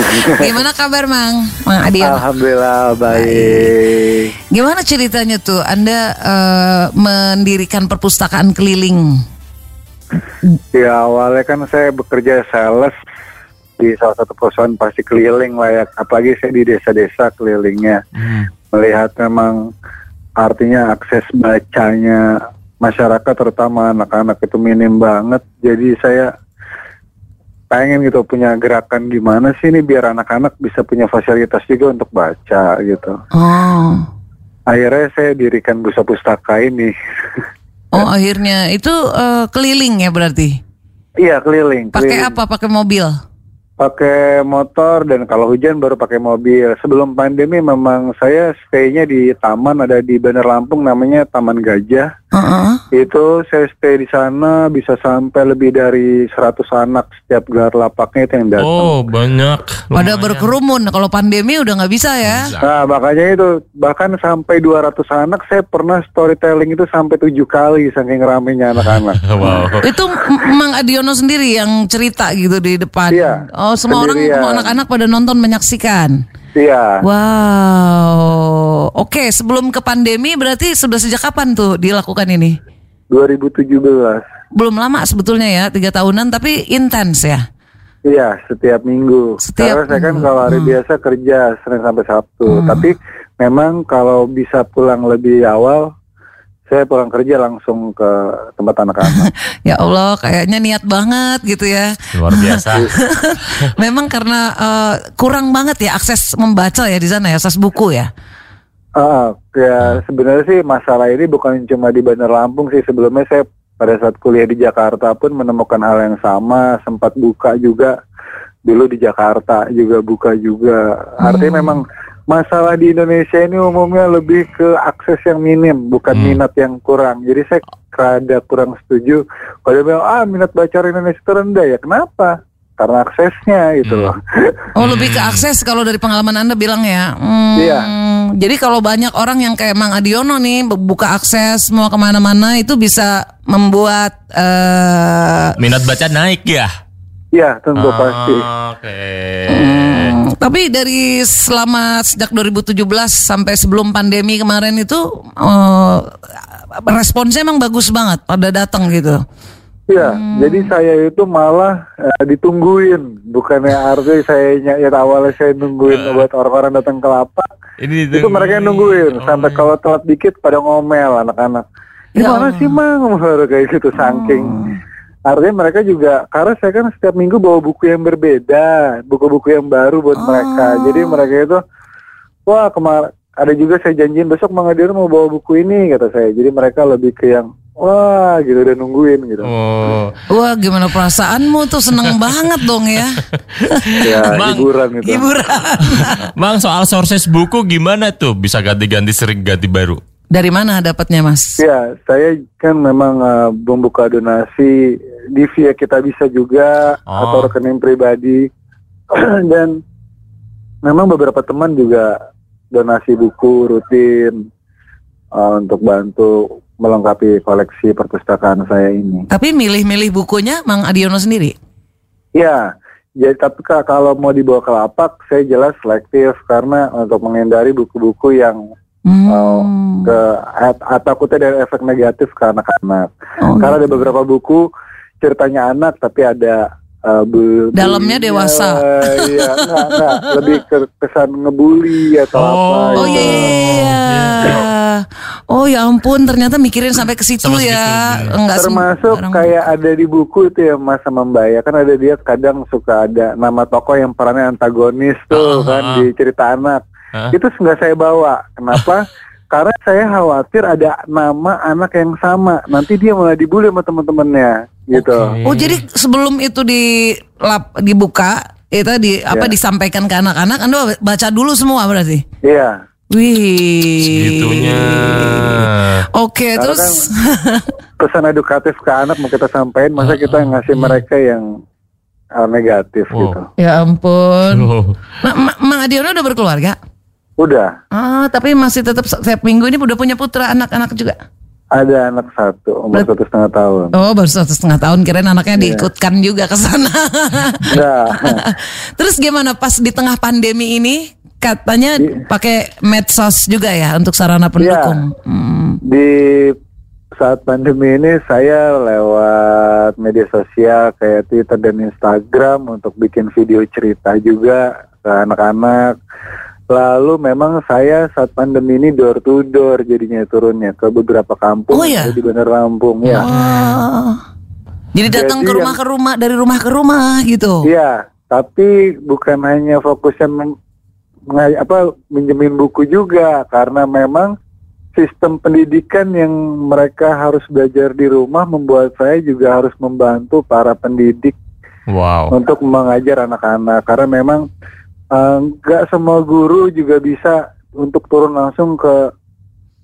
Gimana kabar Mang? Mang Adian. Alhamdulillah baik. Gimana ceritanya tuh Anda eh, mendirikan perpustakaan keliling? Ya awalnya kan saya bekerja sales di salah satu perusahaan pasti keliling lah ya. Apalagi saya di desa-desa kelilingnya. Melihat memang artinya akses bacanya masyarakat terutama anak-anak itu minim banget. Jadi saya pengen gitu punya gerakan gimana sih ini biar anak-anak bisa punya fasilitas juga untuk baca gitu. Oh. Akhirnya saya dirikan busa pustaka ini. Oh akhirnya itu eh, keliling ya berarti? Iya keliling. Pakai apa? Pakai mobil? Pakai motor dan kalau hujan baru pakai mobil. Sebelum pandemi memang saya stay-nya di taman ada di Bandar Lampung namanya Taman Gajah. Heeh. Itu saya stay di sana bisa sampai lebih dari 100 anak setiap gelar lapaknya itu yang datang. Oh banyak. Pada berkerumun. Kalau pandemi udah nggak bisa ya? Nah makanya itu bahkan sampai 200 anak saya pernah storytelling itu sampai tujuh kali saking ramenya anak-anak. Wow. Itu Mang Adiono sendiri yang cerita gitu di depan. Iya, Oh semua orang, sendirian. semua anak-anak pada nonton menyaksikan. Iya. Wow. Oke, sebelum ke pandemi berarti sudah sejak kapan tuh dilakukan ini? 2017. Belum lama sebetulnya ya, tiga tahunan tapi intens ya. Iya, setiap minggu. Setiap Karena saya kan minggu. kalau hari Hmm. biasa kerja Senin sampai Sabtu. Tapi memang kalau bisa pulang lebih awal, saya pulang kerja langsung ke tempat anak-anak. Ya Allah, kayaknya niat banget gitu ya. Luar biasa. Memang karena eh, kurang banget ya akses membaca ya di sana ya, akses buku ya. Ah, ya sebenarnya sih masalah ini bukan cuma di Bandar Lampung sih. Sebelumnya saya pada saat kuliah di Jakarta pun menemukan hal yang sama. Sempat buka juga dulu di Jakarta juga buka juga. Artinya memang masalah di Indonesia ini umumnya lebih ke akses yang minim, bukan minat yang kurang. Jadi saya rada kurang setuju. Kalau dia bilang ah minat baca orang Indonesia itu rendah ya kenapa? Karena aksesnya gitu loh. Oh, lebih ke akses kalau dari pengalaman Anda bilang ya. Hmm, Iya. Jadi kalau banyak orang yang kayak Mang Adiono nih buka akses mau ke mana-mana itu bisa membuat eh Minat baca naik ya? Iya tentu Ah, pasti. Oke. Hmm, tapi dari selama sejak 2017 sampai sebelum pandemi kemarin itu eh, responsnya emang bagus banget pada datang gitu. Iya, jadi saya itu malah eh, ditungguin, bukannya arti saya ya awalnya saya nungguin buat orang-orang datang ke lapak, Ini itu mereka yang nungguin sampai kalau telat dikit pada ngomel anak-anak. Gimana sih mang baru kayak gitu saking. Artinya mereka juga karena saya kan setiap minggu bawa buku yang berbeda, buku-buku yang baru buat mereka. Jadi mereka itu wah kemar ada juga saya janjiin besok Mang Adir mau bawa buku ini kata saya. Jadi mereka lebih ke yang wah gitu udah nungguin gitu. Oh. Wah, gimana perasaanmu tuh seneng banget dong ya. Ya, Mang, hiburan itu. Hiburan. Mang soal sources buku gimana tuh bisa ganti-ganti sering ganti baru? Dari mana dapatnya, Mas? Ya, saya kan memang eh, membuka donasi di via kita bisa juga Oh. atau rekening pribadi dan memang beberapa teman juga donasi buku rutin eh, untuk bantu melengkapi koleksi perpustakaan saya ini. Tapi milih-milih bukunya Mang Adiono sendiri. Ya, jadi tapi ka- kalau mau dibawa ke lapak, saya jelas selektif karena untuk menghindari buku-buku yang Hmm. Oh, ke at- at- takutnya dari efek negatif ke anak-anak. Oh, Karena ada beberapa buku ceritanya anak tapi ada uh, bu- Dalamnya bully-nya, dewasa. Iya, enggak, enggak. lebih ke kesan ngebully atau apa. Oh gitu. iya, iya, iya. Oh ya ampun, ternyata mikirin sampai ke situ ya. segitu, Enggak Termasuk kayak ada di buku itu ya Mas sama Mbak ya kan ada dia kadang suka ada nama tokoh yang perannya antagonis tuh Ah, kan ah. di cerita anak. Hah? Itu nggak saya bawa. Kenapa? Karena saya khawatir ada nama anak yang sama. Nanti dia malah dibully sama teman-temannya gitu. Oke. Oh jadi sebelum itu di lap, dibuka itu di apa Ya. disampaikan ke anak-anak Anda baca dulu semua berarti. Iya. Wih. Segitunya. Oke, Karena terus pesan edukatif ke anak mau kita sampaikan masa kita ngasih mereka yang uh, negatif Oh. gitu ya ampun. Loh. Ma- Ma- Mang Adiono udah berkeluarga? udah Ah, tapi masih tetap setiap minggu ini udah punya putra anak-anak juga. Ada anak satu, umur satu setengah tahun. Oh baru satu setengah tahun kirain anaknya Iya. diikutkan juga ke sana. Enggak. Terus gimana pas di tengah pandemi ini katanya pakai medsos juga ya untuk sarana pendukung. Hmm. Di saat pandemi ini saya lewat media sosial kayak Twitter dan Instagram untuk bikin video cerita juga ke anak-anak. Lalu memang saya saat pandemi ini door to door jadinya turunnya ke beberapa kampung Oh, iya? di Bandar Lampung ya. Oh. Jadi datang Jadi ke rumah yang- ke rumah dari rumah ke rumah gitu. Iya, tapi bukan hanya fokusnya meng- menga- apa minjemin buku juga karena memang sistem pendidikan yang mereka harus belajar di rumah membuat saya juga harus membantu para pendidik Wow. untuk mengajar anak-anak karena memang eh, nggak semua guru juga bisa untuk turun langsung ke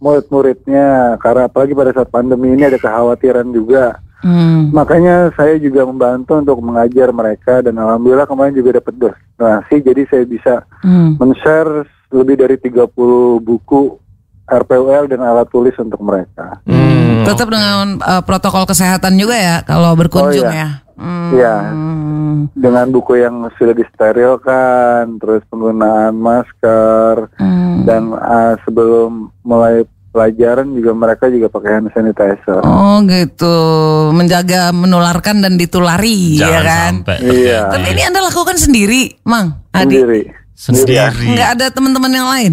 murid-muridnya karena apalagi pada saat pandemi ini ada kekhawatiran juga Hmm. Makanya saya juga membantu untuk mengajar mereka dan alhamdulillah kemarin juga dapat donasi jadi saya bisa Hmm. men-share lebih dari 30 buku RPUL dan alat tulis untuk mereka. Hmm. Tetap dengan uh, protokol kesehatan juga ya kalau berkunjung Oh, iya. ya. Hmm. Iya. Dengan buku yang sudah disterilkan, terus penggunaan masker Hmm. dan ah, sebelum mulai pelajaran juga mereka juga pakai hand sanitizer. Oh gitu, menjaga menularkan dan ditulari Jangan ya kan. sampai. Iya. Tapi ini anda lakukan sendiri, Mang, Adi. Sendiri. Sendiri. Nggak ada teman-teman yang lain.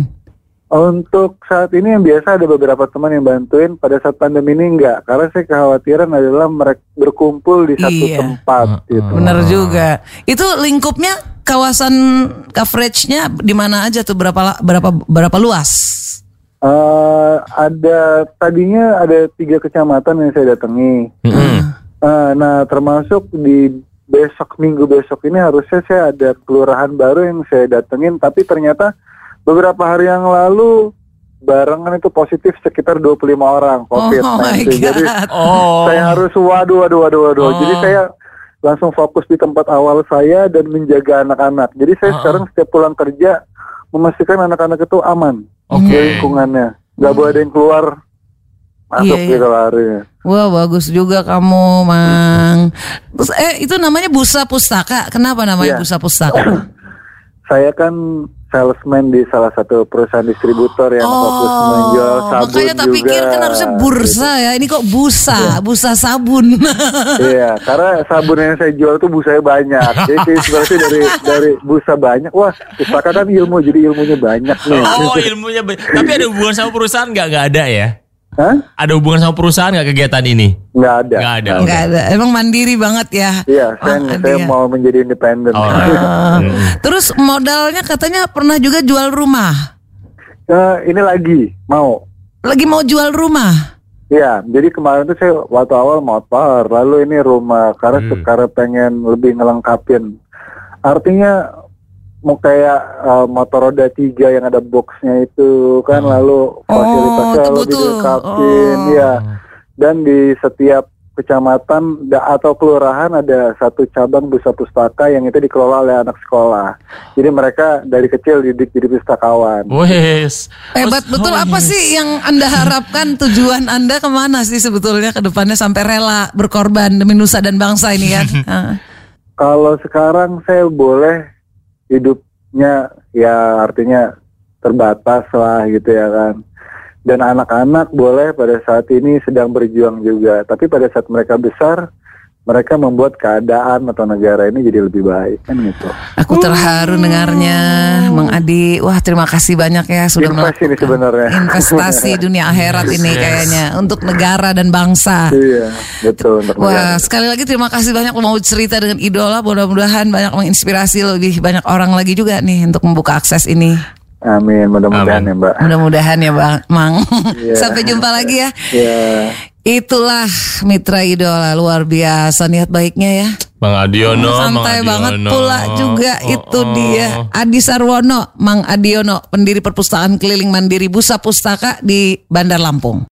Untuk saat ini yang biasa ada beberapa teman yang bantuin pada saat pandemi ini enggak karena saya kekhawatiran adalah mereka berkumpul di satu Iya. tempat gitu. Bener juga. Itu lingkupnya kawasan coveragenya di mana aja tuh berapa berapa berapa luas? Eh, ada tadinya ada tiga kecamatan yang saya datangi. Mm-mm. Eh, nah termasuk di besok minggu besok ini harusnya saya ada kelurahan baru yang saya datengin tapi ternyata beberapa hari yang lalu barengan itu positif sekitar 25 orang COVID. Oh my Jadi god. Oh. saya harus waduh waduh waduh waduh. Oh. Jadi saya langsung fokus di tempat awal saya dan menjaga anak-anak. Jadi saya Ah, sekarang setiap pulang kerja memastikan anak-anak itu aman Oke. di lingkungannya. Gak boleh ada yang keluar masuk Iya, iya. gitu larinya. Wah bagus juga kamu, Mang. Terus, eh itu namanya Busa Pustaka. Kenapa namanya Iya. Busa Pustaka? Saya kan salesman di salah satu perusahaan distributor yang fokus menjual sabun Oh, makanya tak juga. pikir kan harusnya bursa ya. Ini kok busa, busa sabun. Iya, karena sabun yang saya jual tuh busanya banyak. Jadi sih sebenarnya dari dari busa banyak, wah pustaka kan ilmu, jadi ilmunya banyak nih. Oh ilmunya ba- Tapi ada hubungan sama perusahaan nggak? Nggak ada ya? Hah? Ada hubungan sama perusahaan nggak kegiatan ini? Nggak ada. Nggak ada. Enggak ada. Emang mandiri banget ya. Iya, saya, Oh, saya dia. mau menjadi independen. Mm. Terus modalnya katanya pernah juga jual rumah. Eh, ini lagi mau. Lagi mau jual rumah. Iya, jadi kemarin tuh saya waktu awal motor, lalu ini rumah karena Hmm. sekarang pengen lebih ngelengkapin. Artinya mau kayak eh, motor roda tiga yang ada boxnya itu kan, lalu fasilitasnya itu lebih dilengkapin, Oh. ya. Dan di setiap kecamatan da- atau kelurahan ada satu cabang busa pustaka yang itu dikelola oleh anak sekolah. Jadi mereka dari kecil didik jadi pustakawan. Wes. Hebat Oh, betul. Apa yes. sih yang anda harapkan tujuan anda ke mana sih sebetulnya ke depannya sampai rela berkorban demi nusa dan bangsa ini kan? Kalau sekarang saya boleh hidupnya ya artinya terbatas lah gitu ya kan. Dan anak-anak boleh pada saat ini sedang berjuang juga. Tapi pada saat mereka besar, mereka membuat keadaan atau negara ini jadi lebih baik kan gitu. Aku terharu dengarnya, Mang Adi. Wah terima kasih banyak ya sudah Investasi ini sebenarnya. investasi dunia akhirat ini Yes. kayaknya untuk negara dan bangsa. iya, betul untuk Wah, negara. sekali lagi terima kasih banyak mau cerita dengan idola. Mudah-mudahan banyak menginspirasi lebih banyak orang lagi juga nih untuk membuka akses ini. Amin, mudah-mudahan ya Mbak. Mudah-mudahan ya, Bang Mang. Iya. Sampai jumpa lagi ya. Ya. Itulah mitra idola luar biasa niat baiknya ya. Bang Adiono, Mang Santai Adiono. banget pula juga Oh, itu oh. dia. Adi Sarwono, Mang Adiono, pendiri perpustakaan keliling mandiri Busa Pustaka di Bandar Lampung.